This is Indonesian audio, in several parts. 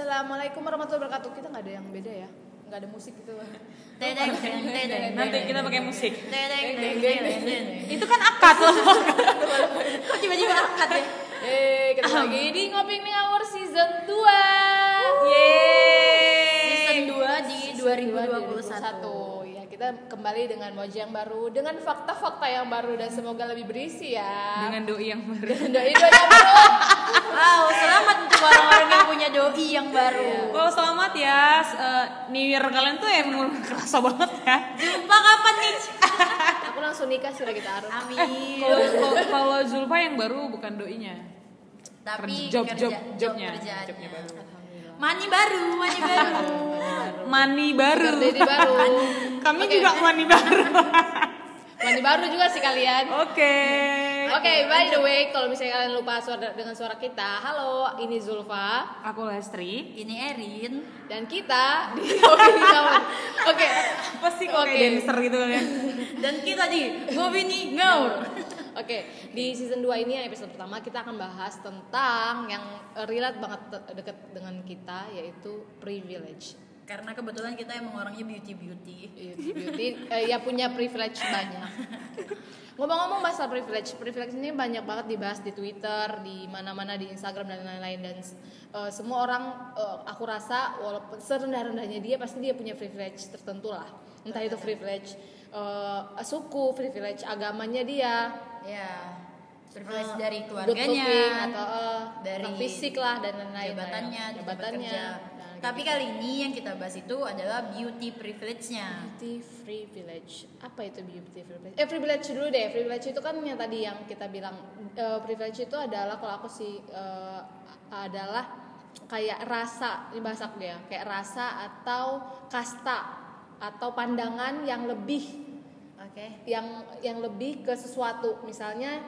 Assalamualaikum warahmatullahi wabarakatuh. Kita nggak ada yang beda ya? Nggak ada musik gitu. Tedeng. Nanti kita pakai musik. Itu kan akad loh. Kok tiba-tiba angkat ya? Eh, kita lagi di Ngopi Hour season 2. Yeay. Season 2 di 2021. Kita kembali dengan wajah yang baru, dengan fakta-fakta yang baru dan semoga lebih berisi ya. Dengan doi yang baru. Dengan doi doi yang baru. Wow, selamat untuk orang-orang yang punya doi yang baru. Wow selamat ya. Eh, New Year kalian tuh emang kerasa banget ya. Jumpa kapan nih? Aku langsung nikah sih lagi taruh. Amin. Kalau kalau- kalau Zulfa yang baru bukan doinya. Tapi Job- kerja, job- jobnya. kerjaannya. Jobnya baru. Mani baru, mani baru. Mani baru. Daddy baru. Kami Oke. juga mani baru. Mandi baru juga sih kalian. Oke. Oke, by the way, kalau misalnya kalian lupa suara dengan suara kita, halo, ini Zulfa Aku Lestri. Ini Erin. dan kita di Ngopi Ngawur. Oke, Apa sih kok Oke. kayak dancer gitu kalian? Dan kita di Ngopi nih Ngaur. Oke, di season 2 ini yang episode pertama kita akan bahas tentang yang relate banget deket dengan kita yaitu privilege. Karena kebetulan kita emang orangnya beauty beauty. Beauty, beauty eh, ya punya privilege banyak. Ngomong-ngomong masalah privilege, privilege ini banyak banget dibahas di Twitter, di mana-mana di Instagram dan lain-lain dan eh, semua orang eh, aku rasa walaupun serendah-rendahnya dia pasti dia punya privilege tertentu lah. Entah itu privilege eh, suku, privilege agamanya dia, Ya. Privilege eh, dari keluarganya, atau eh, dari fisik lah dan lain-lain. jabatannya, jabatannya. Tapi kali ini yang kita bahas itu adalah beauty privilege-nya. Beauty privilege. Apa itu beauty privilege? Eh privilege dulu deh. Privilege itu kan yang tadi yang kita bilang eh, privilege itu adalah kalau aku sih eh, adalah kayak rasa ini bahasa aku ya, kayak rasa atau kasta atau pandangan yang lebih Oke. yang yang lebih ke sesuatu misalnya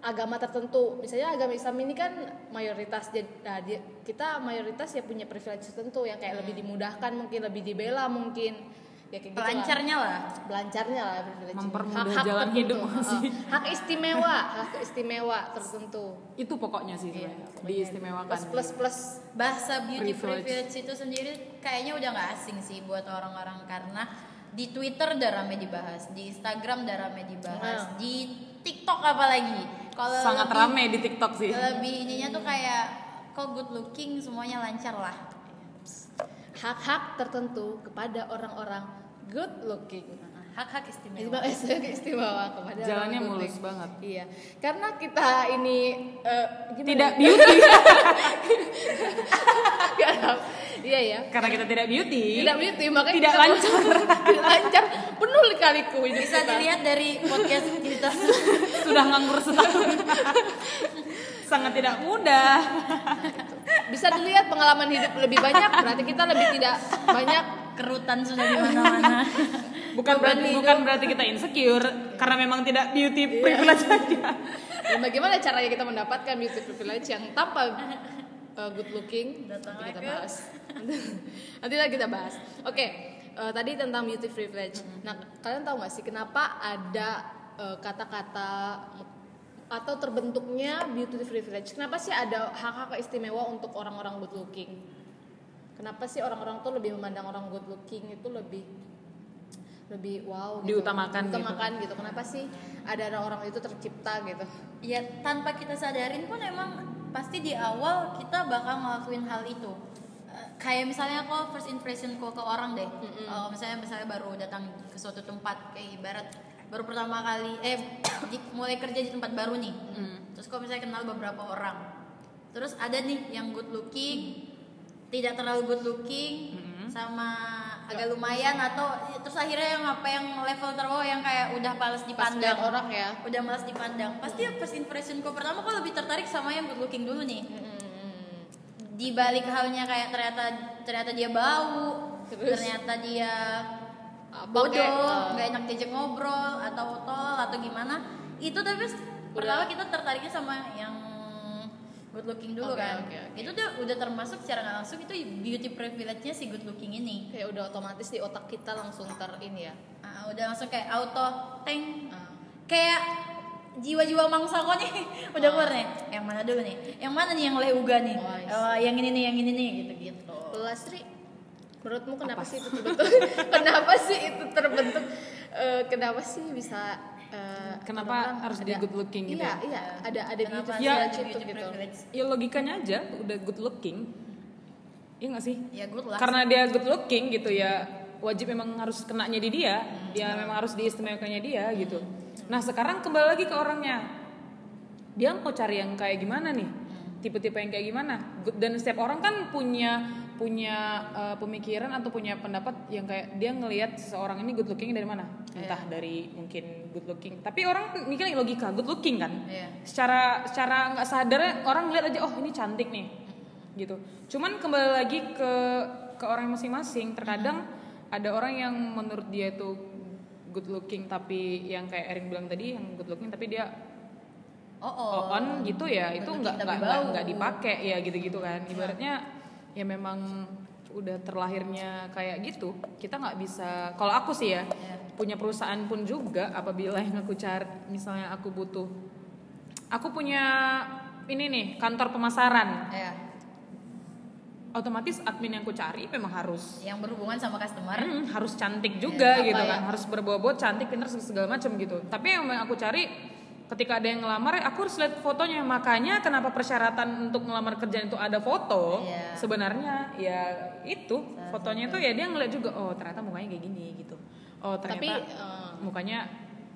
agama tertentu misalnya agama Islam ini kan mayoritas jadi nah, dia- kita mayoritas ya punya privilege tertentu yang kayak lebih dimudahkan mungkin lebih dibela mungkin ya kayak gitu lah. Pelancarnya lah. Belancarnya lah privilege. Mempermudah Hak-hak jalan tertentu. hidup sih. Heeh. hak istimewa hak istimewa tertentu Itu pokoknya sih Iya, sebenarnya. pokoknya Diistimewakan. plus plus plus Bahasa beauty Privilege. privilege. itu sendiri kayaknya udah nggak asing sih buat orang-orang karena di Twitter udah rame dibahas, di Instagram udah rame dibahas, Nah. di TikTok apalagi. Kalau Sangat lebih- rame di TikTok sih. Lebih ininya tuh kayak kok good looking semuanya lancar lah. hak-hak tertentu kepada orang-orang good looking Hak-hak istimewa. istimewa istimewa kepada Jalannya mulus banget. Iya, karena kita ini gimana Tidak ya? beauty. Iya ya. Karena kita tidak beauty. Tidak beauty makanya Tidak lancar. tidak lancar. Penuh kaliku hidup Bisa kita. dilihat dari podcast kita. Sudah nganggur setahun. Sangat tidak mudah. Bisa dilihat pengalaman hidup lebih banyak berarti kita lebih tidak banyak Kerutan sudah di mana-mana. Bukan berarti bukan berarti kita insecure karena memang tidak beauty privilege aja. dan bagaimana caranya kita mendapatkan beauty privilege yang tanpa uh, good looking Datang nanti kita bahas nanti lah kita bahas oke uh, tadi tentang beauty privilege nah kalian tahu nggak sih kenapa ada uh, kata-kata atau terbentuknya beauty privilege kenapa sih ada hak-hak istimewa untuk orang-orang good looking kenapa sih orang-orang tuh lebih memandang orang good looking itu lebih lebih wow gitu. Diutamakan gitu. diutamakan gitu. kenapa sih ada orang itu tercipta gitu ya tanpa kita sadarin pun emang pasti di awal kita bakal ngelakuin hal itu Eh, kayak misalnya kok first impression kok ke orang deh kalau misalnya misalnya baru datang ke suatu tempat kayak ibarat baru pertama kali eh di- mulai kerja di tempat baru nih. Terus kok misalnya kenal beberapa orang. Terus ada nih yang good looking tidak terlalu good looking sama agak lumayan atau terus akhirnya yang apa yang level terbawah yang kayak udah males pas dipandang. lihat orang ya? Udah malas dipandang. Pasti first impressionku pertama kok lebih tertarik sama yang good looking dulu nih. Di balik halnya kayak ternyata ternyata dia bau Terus? ternyata dia bodoh kayak, uh, nggak enak diajak ngobrol atau tol atau gimana. Itu tapi pertama kita tertariknya sama yang good looking dulu Oke, kan. oke, oke. itu udah udah termasuk secara nggak langsung itu beauty privilege-nya si good looking ini. Kayak udah otomatis di otak kita langsung ter ini ya. Ah, udah langsung kayak auto tank Ah. kayak jiwa-jiwa mangsa kok nih. Udah keluar nih. Yang mana dulu nih? Yang mana nih yang leuga nih? Oh. Eh, yang ini nih yang ini nih gitu gitu Lastri, menurutmu kenapa sih itu terbentuk? kenapa sih itu terbentuk? Eh, kenapa sih bisa? eh, Kenapa harus ada- di good looking gitu Iya, ya? iya. Ada ada Kenapa beauty Ya. itu beauty gitu. ya logikanya aja udah good looking iya nggak sih ya good lah karena dia good looking gitu ya wajib memang harus kenanya di dia dia memang harus diistimewakannya dia gitu nah sekarang kembali lagi ke orangnya dia mau cari yang kayak gimana nih tipe-tipe yang kayak gimana dan setiap orang kan punya punya eh, pemikiran atau punya pendapat yang kayak dia ngelihat seseorang ini good looking dari mana? Entah dari mungkin good looking. Tapi orang mikirnya logika good looking kan? Iya. secara secara nggak sadar orang ngeliat aja oh ini cantik nih. Gitu. Cuman kembali lagi ke ke orang masing-masing terkadang ada orang yang menurut dia itu good looking tapi yang kayak Erin bilang tadi yang good looking tapi dia oh oh, on gitu ya itu Good nggak nggak nggak dipakai ya gitu-gitu kan. Ibaratnya ya memang udah terlahirnya kayak gitu kita nggak bisa kalau aku sih ya Iya. punya perusahaan pun juga apabila yang aku cari misalnya aku butuh. Aku punya ini nih kantor pemasaran. Ya otomatis admin yang aku cari memang harus yang berhubungan sama customer. Hmm, harus cantik juga Ya, gitu kan ya? harus berbobot cantik pintar segala macam gitu. Tapi yang aku cari ketika ada yang ngelamar aku harus lihat fotonya. Makanya kenapa persyaratan untuk ngelamar kerjaan itu ada foto? Iya. sebenarnya ya itu. Salah fotonya itu ya dia ngeliat juga oh ternyata mukanya kayak gini gitu. Oh ternyata Tapi eh, mukanya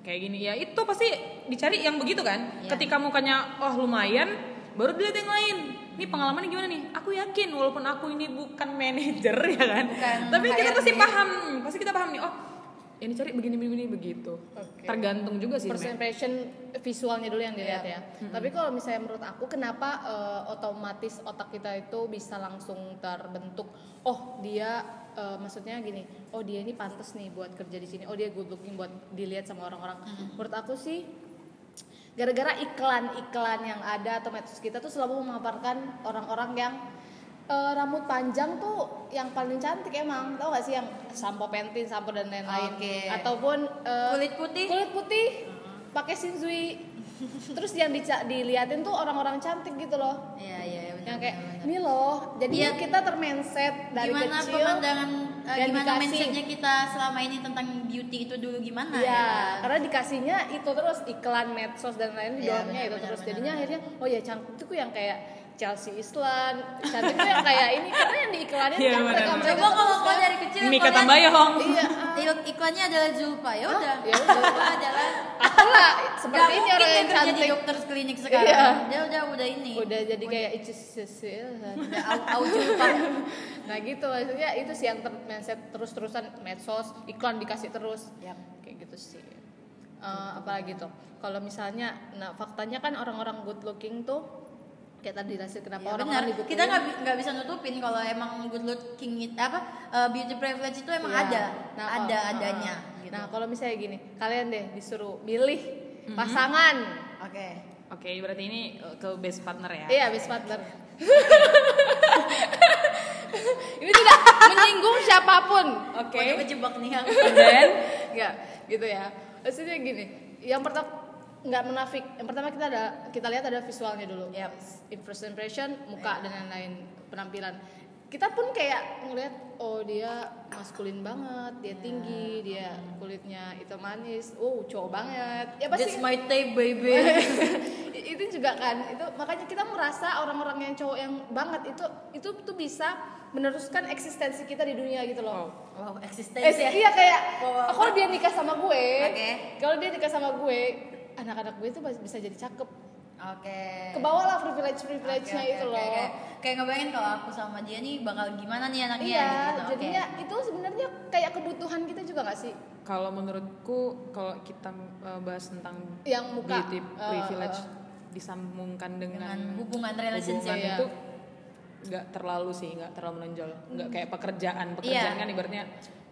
kayak gini. Ya itu pasti dicari yang begitu kan? Iya. ketika mukanya oh lumayan baru dilihat yang lain. Ini pengalamannya gimana nih? Aku yakin walaupun aku ini bukan manajer ya kan? Bukan tapi kita pasti paham pasti kita paham nih oh yang dicari begini begini begitu Oke. tergantung juga sih first impression visualnya dulu yang dilihat Iya. ya. Tapi kalau misalnya menurut aku kenapa eh, otomatis otak kita itu bisa langsung terbentuk oh dia eh, maksudnya gini, oh dia ini pantas nih buat kerja di sini. Oh dia good looking buat dilihat sama orang-orang. Menurut aku sih gara-gara iklan-iklan yang ada atau medsos kita tuh selalu memaparkan orang-orang yang eh, rambut panjang tuh yang paling cantik emang tau gak sih yang sampo pentin sampo dan lain-lain Oke. ataupun eh, Kulit putih? kulit putih pakai shinzui terus yang dica- diliatin tuh orang-orang cantik gitu loh iya iya iya, yang kayak ini loh jadi Iya. kita termenset dari gimana kecil pemandangan eh, dan gimana dikasih. mindsetnya kita selama ini tentang beauty itu dulu gimana Iya, ya karena dikasihnya itu terus iklan medsos dan lain-lain Iya, didorongnya benar, itu benar, terus. Jadinya akhirnya oh ya cantik tuh yang kayak Chelsea Islan, cantik tuh yang kayak ini karena yang diiklanin Iya, kan mereka mereka coba kalau terus kau kan. dari kecil Mika kau lihat Tambayong. Iya, il- iklannya adalah Zulpa ya udah. Ya udah. Adalah aku lah Gak seperti ini orang yang cantik. dokter klinik sekarang. Iya. dia udah udah ini. Udah jadi kayak Cecil. udah au, Zulpa nah gitu. Maksudnya itu sih yang ter mindset terus-terusan medsos iklan dikasih terus. Yap. kayak gitu sih. Eh, apalagi tuh? Kalau misalnya nah faktanya kan orang-orang good looking tuh kayak tadi hasil kenapa Ya, good Kita nggak nggak bisa nutupin kalau emang good looking itu apa uh, beauty privilege itu emang Iya. ada, Nah, ada kalau- adanya. uh, Gitu. nah kalau misalnya gini kalian deh disuruh milih pasangan Oke. oke berarti ini ke best partner ya iya best partner ini tidak menyinggung siapa pun oke Pokoknya kejebak nih aku. dan Enggak, gitu ya. Maksudnya gini, yang pertama nggak menafik. Yang pertama kita ada kita lihat ada visualnya dulu. In first impression, muka dan lain-lain penampilan. Kita pun kayak ngeliat oh dia maskulin banget, dia tinggi, dia kulitnya hitam manis, oh cowok banget. Ya pasti That's my tape baby. itu juga kan itu makanya kita merasa orang-orang yang cowok yang banget itu itu tuh bisa meneruskan eksistensi kita di dunia gitu loh. wow, Eh, eksistensi ya. iya kayak Wow, wow. kalau dia nikah sama gue, Oke. kalau dia nikah sama gue, anak-anak gue tuh bisa jadi cakep. Oke. Kebawa lah privilege privilege-nya oke, itu oke, loh. Kayak, kayak ngebayangin kalau aku sama dia nih bakal gimana nih anaknya Iya, gitu. Jadinya itu sebenarnya kayak kebutuhan kita juga gak sih? kalau menurutku kalau kita eh, bahas tentang Yang muka, beauty eh, privilege eh. disambungkan dengan, Dengan hubungan relationship, hubungan ya. itu nggak terlalu sih nggak terlalu menonjol nggak kayak pekerjaan pekerjaan Iya. kan ibaratnya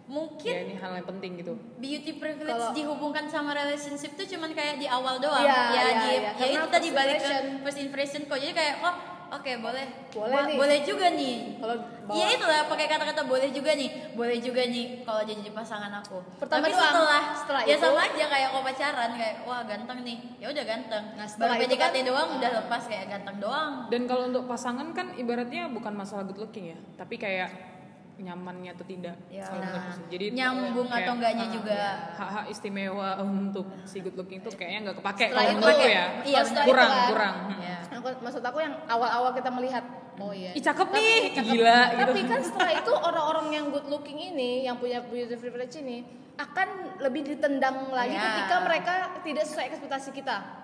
Mungkin ya ini hal yang penting gitu beauty privilege Kalau- dihubungkan sama relationship tuh cuman kayak di awal doang Iya, ya iya, di iya. ya Karena itu tadi balik ke first impression kok jadi kayak kok oke boleh Boleh Bo- nih. boleh juga nih Kalau bawa- Iya itulah pakai kata-kata boleh juga nih, boleh juga nih kalau jadi pasangan aku. Pertama Tapi doang. setelah, Setelah ya itu- sama aja kayak kau pacaran kayak wah ganteng nih, ya udah ganteng. Nah, setelah Baru itu PDKT kan- doang udah lepas kayak ganteng doang. Dan kalau untuk pasangan kan ibaratnya bukan masalah good looking ya, tapi kayak nyamannya atau tidak. Ya, nah. Jadi nyambung kayak, atau enggaknya ah, juga. hak-hak istimewa untuk si good looking tuh kayaknya nggak kepake Setelah kalau itu ya. Iya, kurang, itu kan, kurang. Ya. Aku- maksud aku yang awal-awal kita melihat oh iya Ih cakep Tapi- nih, cakep. gila gitu. tapi kan setelah itu orang-orang yang good looking ini yang punya beauty privilege ini akan lebih ditendang lagi Ya. ketika mereka tidak sesuai ekspektasi kita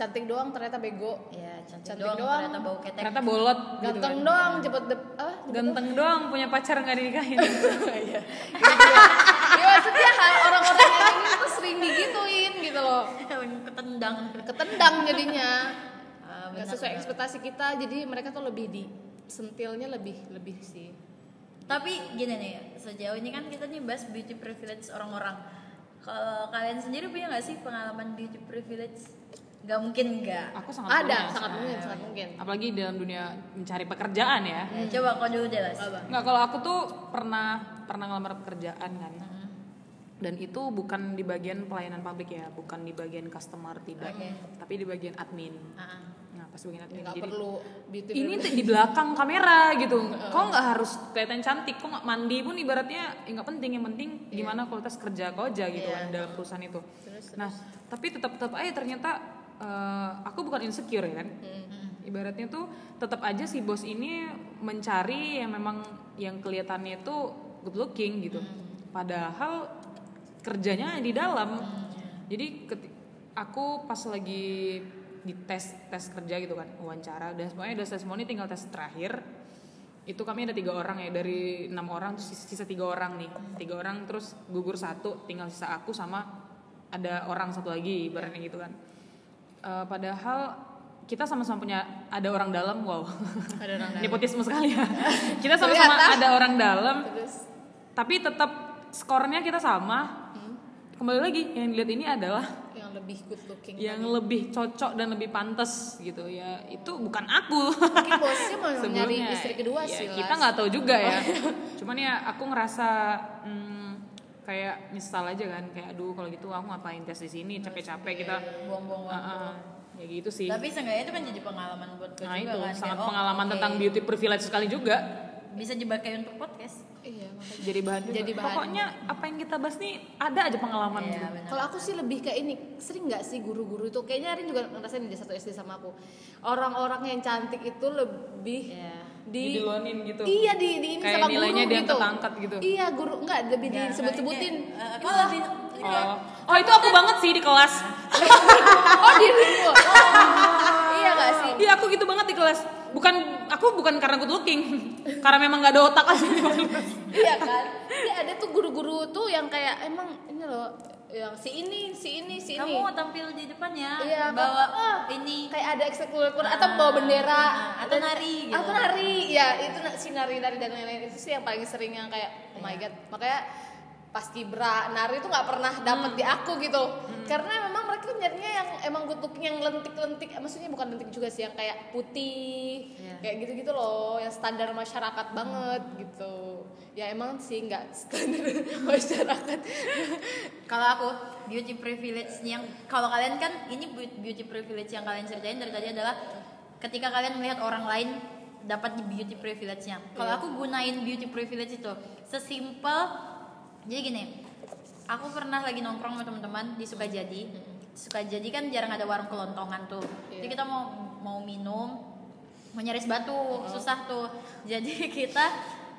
cantik doang ternyata bego Ya, cantik, Cantik doang, doang. ternyata bau ketek. Ternyata bolot gitu ganteng kan. doang cepet dep ah Ganteng doang punya pacar nggak dinikahin. ya maksudnya hal orang-orang yang ini tuh sering digituin gitu loh ketendang. ketendang jadinya Ah, nggak benar, sesuai benar. ekspektasi kita jadi mereka tuh lebih di sentilnya lebih lebih sih Tapi gini nih, sejauh ini kan kita nih bahas beauty privilege orang-orang. Kalau kalian sendiri punya nggak sih pengalaman beauty privilege? Gak mungkin enggak. Aku sangat ada punya. sangat mungkin sangat mungkin Apalagi dalam dunia mencari pekerjaan ya. Ya, coba kau dulu deh, Las. Apa? Nggak kalau aku tuh pernah pernah ngelamar pekerjaan kan. Dan itu bukan di bagian pelayanan publik ya, bukan di bagian customer tidak, Oke. tapi di bagian admin. Ah, ah. Nah, pas bagian admin. nggak Jadi perlu beauty ini di belakang kamera gitu. Kok nggak harus kelihatan cantik, kok nggak mandi pun ibaratnya ya nggak penting. Yang penting gimana kualitas kerja kau aja gitu Iya. kan dalam perusahaan itu. Terus, Nah, tapi tetap tetap aja ternyata eh, aku bukan insecure ya kan. Hmm. Ibaratnya tuh tetap aja si bos ini mencari yang memang yang kelihatannya itu good looking gitu. Padahal kerjanya di dalam. Jadi keti- aku pas lagi di tes tes kerja gitu kan wawancara udah semuanya udah selesai semua ini tinggal tes terakhir itu kami ada tiga orang ya dari enam orang terus sisa, sisa tiga orang nih tiga orang terus gugur satu tinggal sisa aku sama ada orang satu lagi ibaratnya gitu kan Eh, padahal kita sama-sama punya ada orang dalam wow. Ada orang dalam. nepotisme sekali ya. Kita sama-sama ada orang dalam terus? tapi tetap skornya kita sama. Kembali lagi yang dilihat ini adalah yang lebih good looking yang lebih cocok dan lebih pantas gitu ya. Itu bukan aku. Mungkin bosnya mau nyari istri kedua ya, sih kita nggak tahu juga ya. Cuman ya aku ngerasa hmm, kayak nyesal aja kan kayak aduh kalau gitu aku ngapain tes di sini capek-capek kita buang-buang Ah, waktu. ah. ya gitu sih Tapi seenggaknya itu kan jadi pengalaman buat gue nah juga itu kan. sangat Kayak, oh, pengalaman oke. tentang beauty privilege sekali juga Bisa dipakai untuk podcast. iya makanya jadi bahan juga. Jadi bahan. pokoknya apa yang kita bahas nih ada aja pengalaman Iya, gitu. Kalau aku sih lebih kayak ini, sering nggak sih guru-guru itu? Kayaknya Arin juga ngerasain di satu SD sama aku. Orang-orang yang cantik itu lebih Iya. Di Didilonin gitu. Iya di, di ini Kayak sama nilainya guru gitu. diangkat-angkat gitu. Iya guru enggak lebih Ya, disebut-sebutin. aku Wah, lebih Oh. oh itu aku banget sih di kelas. oh di Oh. iya gak sih? Iya aku gitu banget di kelas. Bukan aku bukan karena good looking, karena memang nggak ada otak aja. iya kan? Iya ada tuh guru-guru tuh yang kayak emang ini loh yang si ini, si ini, si ini. Kamu tampil di depannya, Iya, bawa ah, ini. kayak ada ekstrakurikuler atau bawa bendera. ah, atau Dan- nari gitu. atau nari ya itu si nari nari dan lain-lain. Itu sih yang paling sering yang kayak oh my Iya. god. Makanya pas kibra nari itu nggak pernah dapet di aku gitu. Karena mereka nyarinya yang emang good looking yang lentik-lentik maksudnya bukan lentik juga sih yang kayak putih Iya. kayak gitu-gitu loh yang standar masyarakat banget gitu ya emang sih nggak standar masyarakat Kalau aku beauty privilege yang kalau kalian kan ini beau- beauty privilege yang kalian ceritain dari tadi adalah ketika kalian melihat orang lain dapat di beauty privilege-nya. Kalau Iya. aku gunain beauty privilege itu sesimpel jadi gini. Aku pernah lagi nongkrong sama teman-teman di Sukajadi. Sukajadi kan jarang ada warung kelontongan tuh. Jadi Iya. kita mau mau minum mau nyari es batu susah tuh. Jadi kita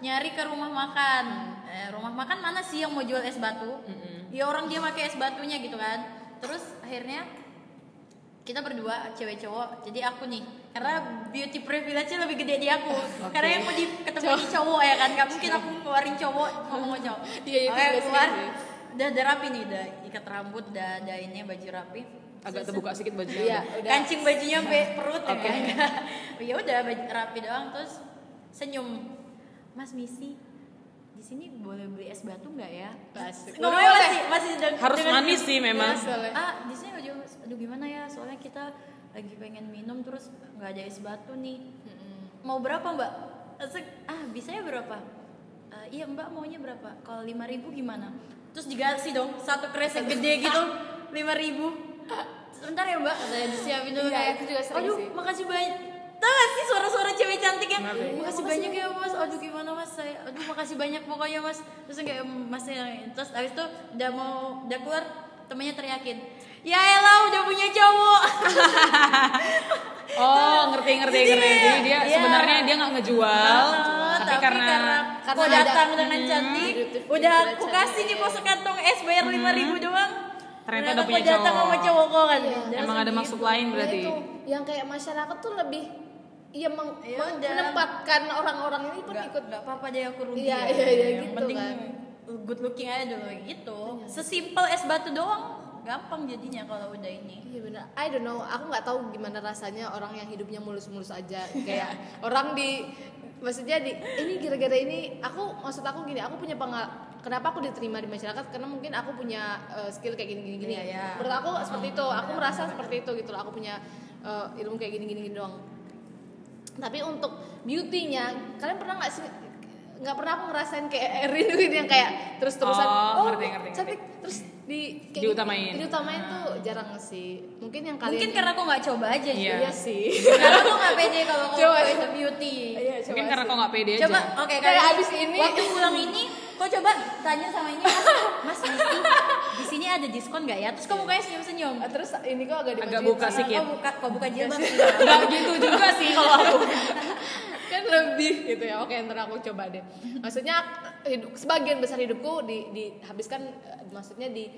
nyari ke rumah makan. Eh, rumah makan mana sih yang mau jual es batu? Ya orang dia pakai es batunya gitu kan. Terus akhirnya kita berdua cewek cowok jadi aku nih. Karena beauty privilege-nya lebih gede di aku. Karena yang mau di ketemu di cowok. ya kan. Gak mungkin aku ngeluarin cowok ngomong cowok. Iya, itu juga keluar udah ada rapi nih udah ikat rambut udah ada ini baju rapi. Agak terbuka sedikit bajunya. Iya, udah. kancing bajunya sampai perut ya. Oke. kan ya udah baju rapi doang. Terus senyum. Mas Misi di sini boleh beli es batu nggak ya? Asik. ngomongnya Boleh. masih masih deng- harus dengan- manis sih memang. Boleh. ah di sini aja aduh gimana ya? Soalnya kita lagi pengen minum terus nggak ada es batu nih. Mau berapa mbak? Asik, ah bisanya berapa? "Eh, iya mbak maunya berapa? Kalau lima ribu gimana terus dikasih dong satu kresek gede gitu lima ribu. Sebentar ya mbak. Saya disiapin dulu Iya, kayak itu juga sering aduh sih. makasih banyak. Tahu gak sih suara-suara cewek cantik yang Ngerti. makasih banyak ya mas. Aduh gimana mas? Saya aduh makasih banyak pokoknya mas. Terus kayak mas yang terus abis itu udah mau udah keluar temennya teriakin ya elah udah punya cowok. Oh ngerti ngerti Jadi ngerti. Kayak, jadi dia iya. sebenarnya dia nggak ngejual. Ah, tapi, karena, aku karena ada- datang dengan cantik Hmm. udah aku cantik, kasih nih iya. mau sekantong es bayar lima ribu doang Ternyata udah aku punya datang cowok. sama cowok kan Iya. Dia emang ada maksud gitu. lain berarti itu yang kayak masyarakat tuh lebih ya meng- Ya menempatkan orang-orang ini pun Nggak- ikut nggak apa-apa deh aku rugi Iya, ya. iya, iya, Yang gitu penting kan. good looking aja dulu gitu sesimpel es batu doang gampang jadinya kalau udah ini Iya benar. I don't know. Aku nggak tahu gimana rasanya orang yang hidupnya mulus-mulus aja. Kayak orang di maksudnya di ini gara-gara ini aku maksud aku gini. Aku punya pengal kenapa aku diterima di masyarakat karena mungkin aku punya uh, skill kayak gini gini gini. Iya, iya. Menurut aku seperti itu. Aku merasa seperti itu gitu loh. Aku punya uh, ilmu kayak gini gini, gini doang. Tapi untuk beauty-nya, kalian pernah nggak sih nggak pernah aku ngerasain kayak Erin gitu yang kayak terus terusan Oh, oh, ngerti, ngerti, ngerti. cantik terus di kayak Diutamain. diutamain tuh jarang sih mungkin yang kalian mungkin karena aku nggak coba aja Iya. Iya sih. karena aku nggak pede kalau Coba. itu beauty Iya, mungkin coba karena sih. kok nggak pede coba aja oke Kayak kali abis ini. waktu pulang ini kau coba tanya sama ini mas mas di sini ada diskon nggak ya terus kamu kayak senyum senyum Ah, terus ini kok agak Agak buka sedikit. kau buka kau buka jilbab nggak gitu juga sih kalau aku lebih gitu ya. Oke ntar aku coba deh. Maksudnya hidup sebagian besar hidupku di dihabiskan eh, maksudnya di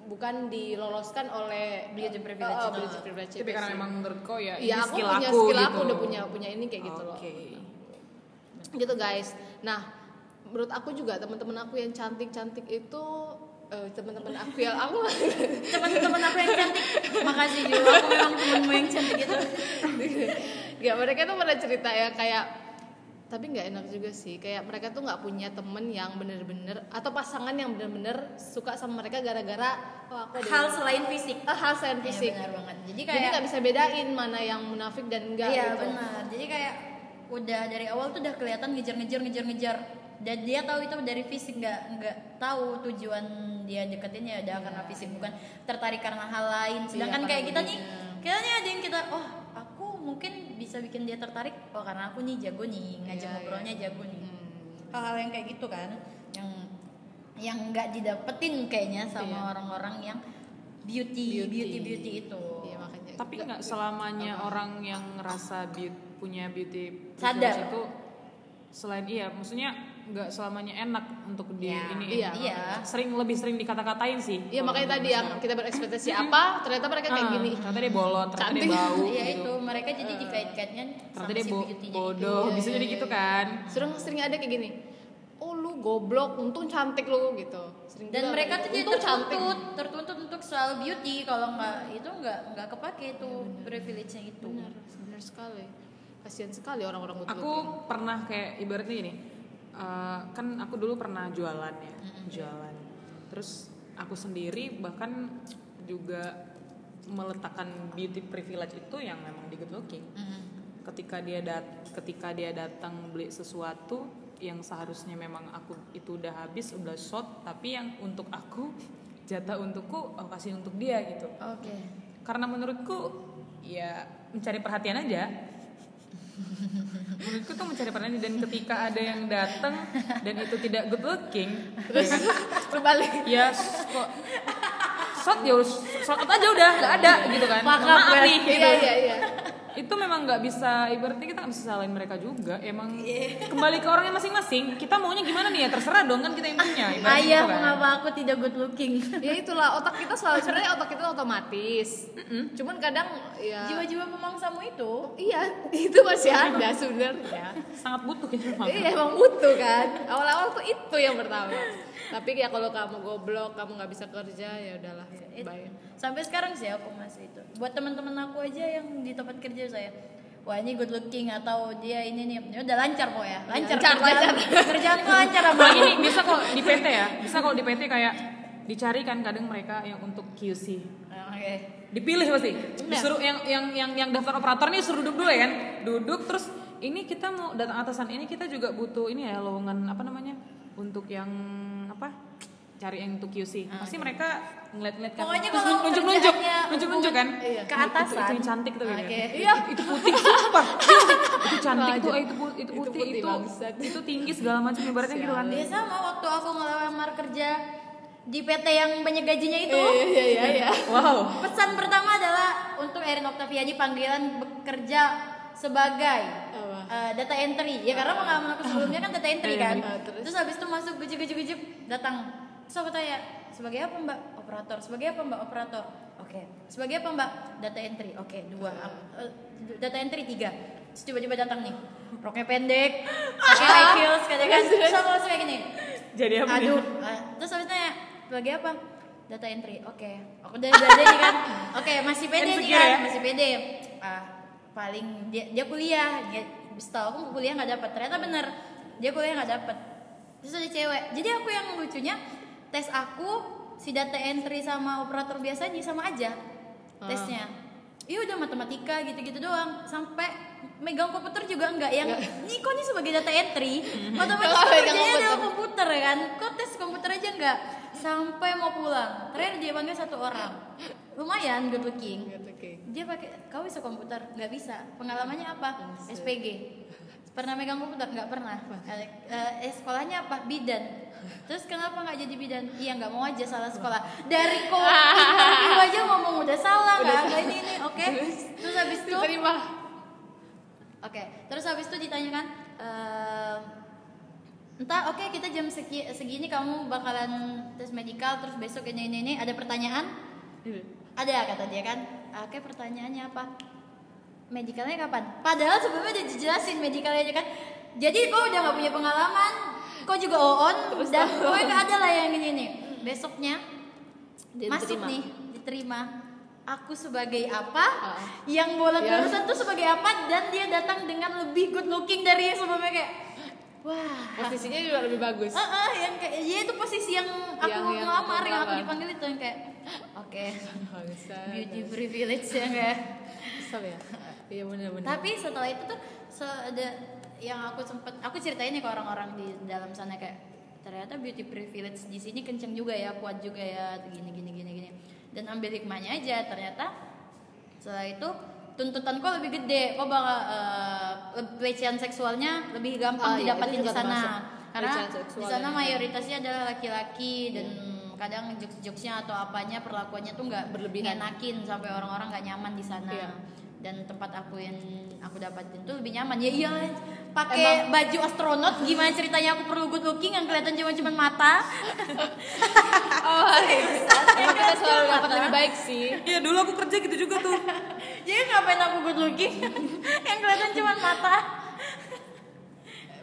bukan diloloskan oleh Beauty privilege Oh, oh, itu. beauty privilege tapi karena sih. emang menurut kau ya ini aku skill punya aku skill gitu. aku udah punya punya ini kayak gitu loh. Oke. gitu guys. Nah menurut aku juga teman-teman aku yang cantik-cantik itu eh, teman-teman aku yang aku teman-teman aku yang cantik. Makasih juga aku memang temenmu yang cantik itu. Ya mereka tuh pernah cerita ya kayak tapi nggak enak juga sih. Kayak mereka tuh nggak punya temen yang bener-bener atau pasangan yang bener-bener suka sama mereka gara-gara oh aku ada hal selain fisik. Ah, hal selain Iya, fisik. benar banget. Jadi kayak nggak bisa bedain mana yang munafik dan enggak iya gitu. benar. Jadi kayak udah dari awal tuh udah kelihatan ngejar-ngejar ngejar-ngejar. Dan dia tahu itu dari fisik nggak nggak tahu tujuan dia deketin ya udah karena fisik bukan tertarik karena hal lain. Sedangkan karena kayak kita nih nih ada yang kita oh mungkin bisa bikin dia tertarik oh karena aku nih jago nih ngajak Iya, ngobrolnya jago nih Hmm. hal-hal yang kayak gitu kan yang yang nggak didapetin kayaknya sama Iya. orang-orang yang beauty Beauty. beauty beauty itu Iya, makanya tapi nggak selamanya orang yang ngerasa beau- punya beauty Sadar. itu selain iya maksudnya nggak selamanya enak untuk di Ya, ini iya. iya. sering lebih sering dikata-katain sih Iya makanya tadi yang kita berekspektasi apa ternyata mereka kayak Ah, gini ternyata dia bolot ternyata Cantik. dia bau Iya gitu. itu mereka jadi dikait-kaitkan ternyata sama dia si bo- beauty-nya bodoh Iya, bisa iya, jadi iya, gitu kan sering sering ada kayak gini oh lu goblok untung cantik lu gitu sering. Dan juga mereka tuh gitu. jadi cantik tertuntut, tertuntut untuk soal beauty. Kalau nggak itu nggak nggak kepake itu privilege-nya itu. benar benar sekali kasihan sekali orang-orang aku pernah kayak ibaratnya gini eh, kan aku dulu pernah jualan ya jualan. Terus aku sendiri bahkan juga meletakkan beauty privilege itu yang memang di good looking. Mm. ketika dia dat ketika dia datang beli sesuatu yang seharusnya memang aku itu udah habis udah short tapi yang untuk aku jatah untukku aku kasih untuk dia gitu. Oke. karena menurutku ya mencari perhatian aja menurutku tuh mencari perhatian dan ketika ada yang datang dan itu tidak good looking terus berbalik ya kok shot ya shot aja udah nggak ada gitu kan up, maaf ya. nih gitu. iya iya iya itu memang nggak bisa ibaratnya kita nggak bisa salahin mereka juga. Emang kembali ke orangnya masing-masing. Kita maunya gimana nih ya? Terserah dong kan kita yang punya ibaratnya Ayah, gitu kan. mengapa aku tidak good looking? ya itulah otak kita selalu sebenarnya otak kita otomatis. Cuman kadang ya Jiwa-jiwa pemangsamu itu? Iya itu masih ada sebenarnya. Sangat butuh kita memang. iya emang butuh kan. Awal-awal tuh itu yang pertama tapi ya kalau kamu goblok kamu nggak bisa kerja ya udahlah It- bye. Sampai sekarang sih aku masih itu. Buat teman-teman aku aja yang di tempat kerja saya, wah ini good looking atau dia ini nih. Ya udah lancar pokoknya. Lancar. Lancar, kerjaan kerjaan tuh lancar sama nih bisa kalau di PT ya, bisa kalau di PT kayak dicari kan kadang mereka yang untuk QC. oke. Dipilih pasti. Disuruh yang yang yang yang daftar operator nih suruh duduk dulu ya kan. Duduk terus ini kita mau datang atasan ini kita juga butuh ini ya lowongan apa namanya? Untuk yang apa? Cari yang untuk QC. Pasti mereka ngeliat-ngeliat kan. Pokoknya kalau nunjuk-nunjuk, kerjaannya nunjuk-nunjuk kan. Iya. ke Itu- atasan Itu, itu yang cantik tuh gitu. Oke. Iya, itu putih sumpah. itu cantik tuh, eh, itu pu- itu Itu putih, putih, itu bangsat. itu tinggi segala macam ibaratnya gitu kan. ya sama waktu aku ngelamar kerja di PT yang banyak gajinya itu Iya iya iya iya. Wow. pesan pertama adalah untuk Erin Octaviani panggilan bekerja sebagai Eh, data entry ya karena pengalaman aku sebelumnya kan data entry Iya, kan iya. Terus? terus habis itu masuk gujuk datang terus aku tanya sebagai apa mbak operator sebagai apa mbak operator oke sebagai apa mbak data entry oke dua Eh, data entry tiga terus tiba-tiba datang nih roknya pendek pakai high heels kadang kan terus aku langsung kayak gini Jadi apa aduh eh, terus habis nanya sebagai apa data entry oke aku udah belajar nih kan oke masih pede nih kan ya? masih pede ah paling dia dia kuliah dia setahu aku kuliah nggak dapat ternyata bener dia kuliah nggak dapat terus ada cewek. Jadi aku yang lucunya tes aku si data entry sama operator biasanya sama aja tesnya. Iya udah matematika gitu-gitu doang. Sampai megang komputer juga enggak yang ini kok ini sebagai data entry otomatis kerjanya komputer. ada komputer. kan. Kok tes komputer aja enggak sampai mau pulang. Terakhir dia panggil satu orang. Lumayan good looking. Dia pakai kau bisa komputer? Nggak bisa. Pengalamannya apa? SPG pernah megang komputer? Nggak pernah. Eh, eh, sekolahnya apa? Bidan. Terus kenapa nggak jadi bidan? Iya nggak mau aja salah sekolah. Dari kok interview aja ngomong udah salah nggak ini ini oke? Terus? Habis itu. Oke, terus habis itu ditanyakan, ehm, entah oke kita jam segi, segini kamu bakalan tes medical, terus besok ini ini ini ada pertanyaan? Ada kata dia kan. Oke pertanyaannya apa? Medicalnya kapan? Padahal sebelumnya udah dijelasin medicalnya aja kan. Jadi kau udah nggak punya pengalaman, kau juga on dan kau nggak ada lah yang ini nih. Besoknya Dia masuk diterima. nih, diterima. Aku sebagai apa? Ah. Yang bola Ya. barusan tuh sebagai apa? Dan dia datang dengan lebih good looking dari yang sebelumnya kayak wah. Posisinya juga lebih bagus. Ah, ah, yang kayak ya itu posisi yang aku Yang- yang ngelamar, yang aku dipanggil itu yang kayak oke Bangsat. beauty privilege ya. Kesel ya. Iya benar-benar. Tapi setelah itu tuh se ada yang aku sempet aku ceritain nih ke orang-orang di dalam sana kayak ternyata beauty privilege di sini kenceng juga ya, kuat juga ya, gini gini gini gini. Dan ambil hikmahnya aja ternyata setelah itu tuntutanku lebih gede, kok bakal le- pelecehan seksualnya lebih gampang Ah, iya, didapatin itu di sana. Karena di sana ya. mayoritasnya adalah laki-laki dan kadang jokes-jokesnya atau apanya perlakuannya tuh nggak Berlebihan. ngenakin sampai orang-orang nggak nyaman di sana Iya. dan tempat aku yang aku dapatin tuh lebih nyaman ya iya pakai baju astronot gimana ceritanya aku perlu good looking yang kelihatan cuma cuma mata Oh, kita selalu dapat lebih baik sih. Iya dulu aku kerja gitu juga tuh. jadi ngapain aku good looking yang kelihatan cuma mata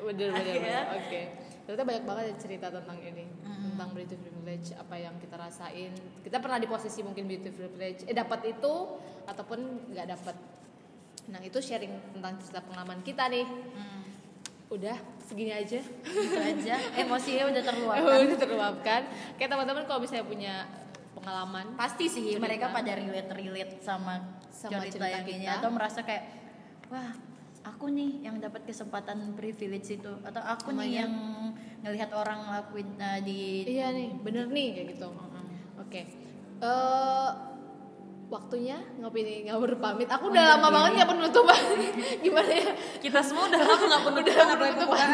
Bener bener. Bener. Oke. Ternyata banyak banget ya cerita tentang ini, tentang beauty privilege, apa yang kita rasain. Kita pernah di posisi mungkin beauty privilege, eh dapat itu ataupun nggak dapat. Nah itu sharing tentang cerita pengalaman kita nih. Udah segini aja. itu aja emosinya udah terluapkan Udah terluapkan. Kayak teman-teman kalau misalnya punya pengalaman, pasti sih Cerita. mereka pada relate relate sama, Sama cerita, cerita yang kita. atau merasa kayak wah aku nih yang dapat kesempatan privilege itu atau aku nih Namanya- yang ngelihat orang ngelakuin uh, di iya nih, bener nih kayak gitu. Oke. Eh waktunya ngopi nih ngawur pamit. Aku udah lama banget nggak penutupan. Gimana ya? Kita semua udah lama nggak penutupan apalagi pembukaan.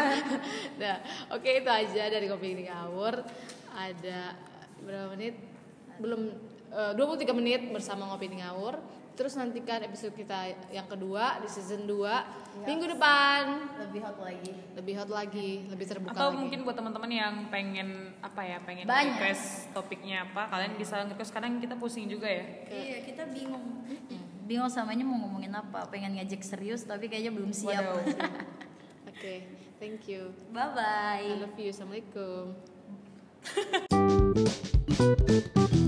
Nah, oke itu aja dari kopi ini ngawur. Ada berapa menit? Belum eh, 23 menit bersama ngopi ini ngawur. Terus nantikan episode kita yang kedua di season 2 minggu depan. lebih hot lagi Lebih hot lagi, lebih terbuka Atau lagi. mungkin buat teman-teman yang pengen apa ya, pengen Banyak. request topiknya apa, kalian bisa request. Kadang kita pusing juga ya. iya kita bingung bingung samanya mau ngomongin apa pengen ngajak serius tapi kayaknya belum siap. Oke, thank you. bye bye I love you. Assalamualaikum.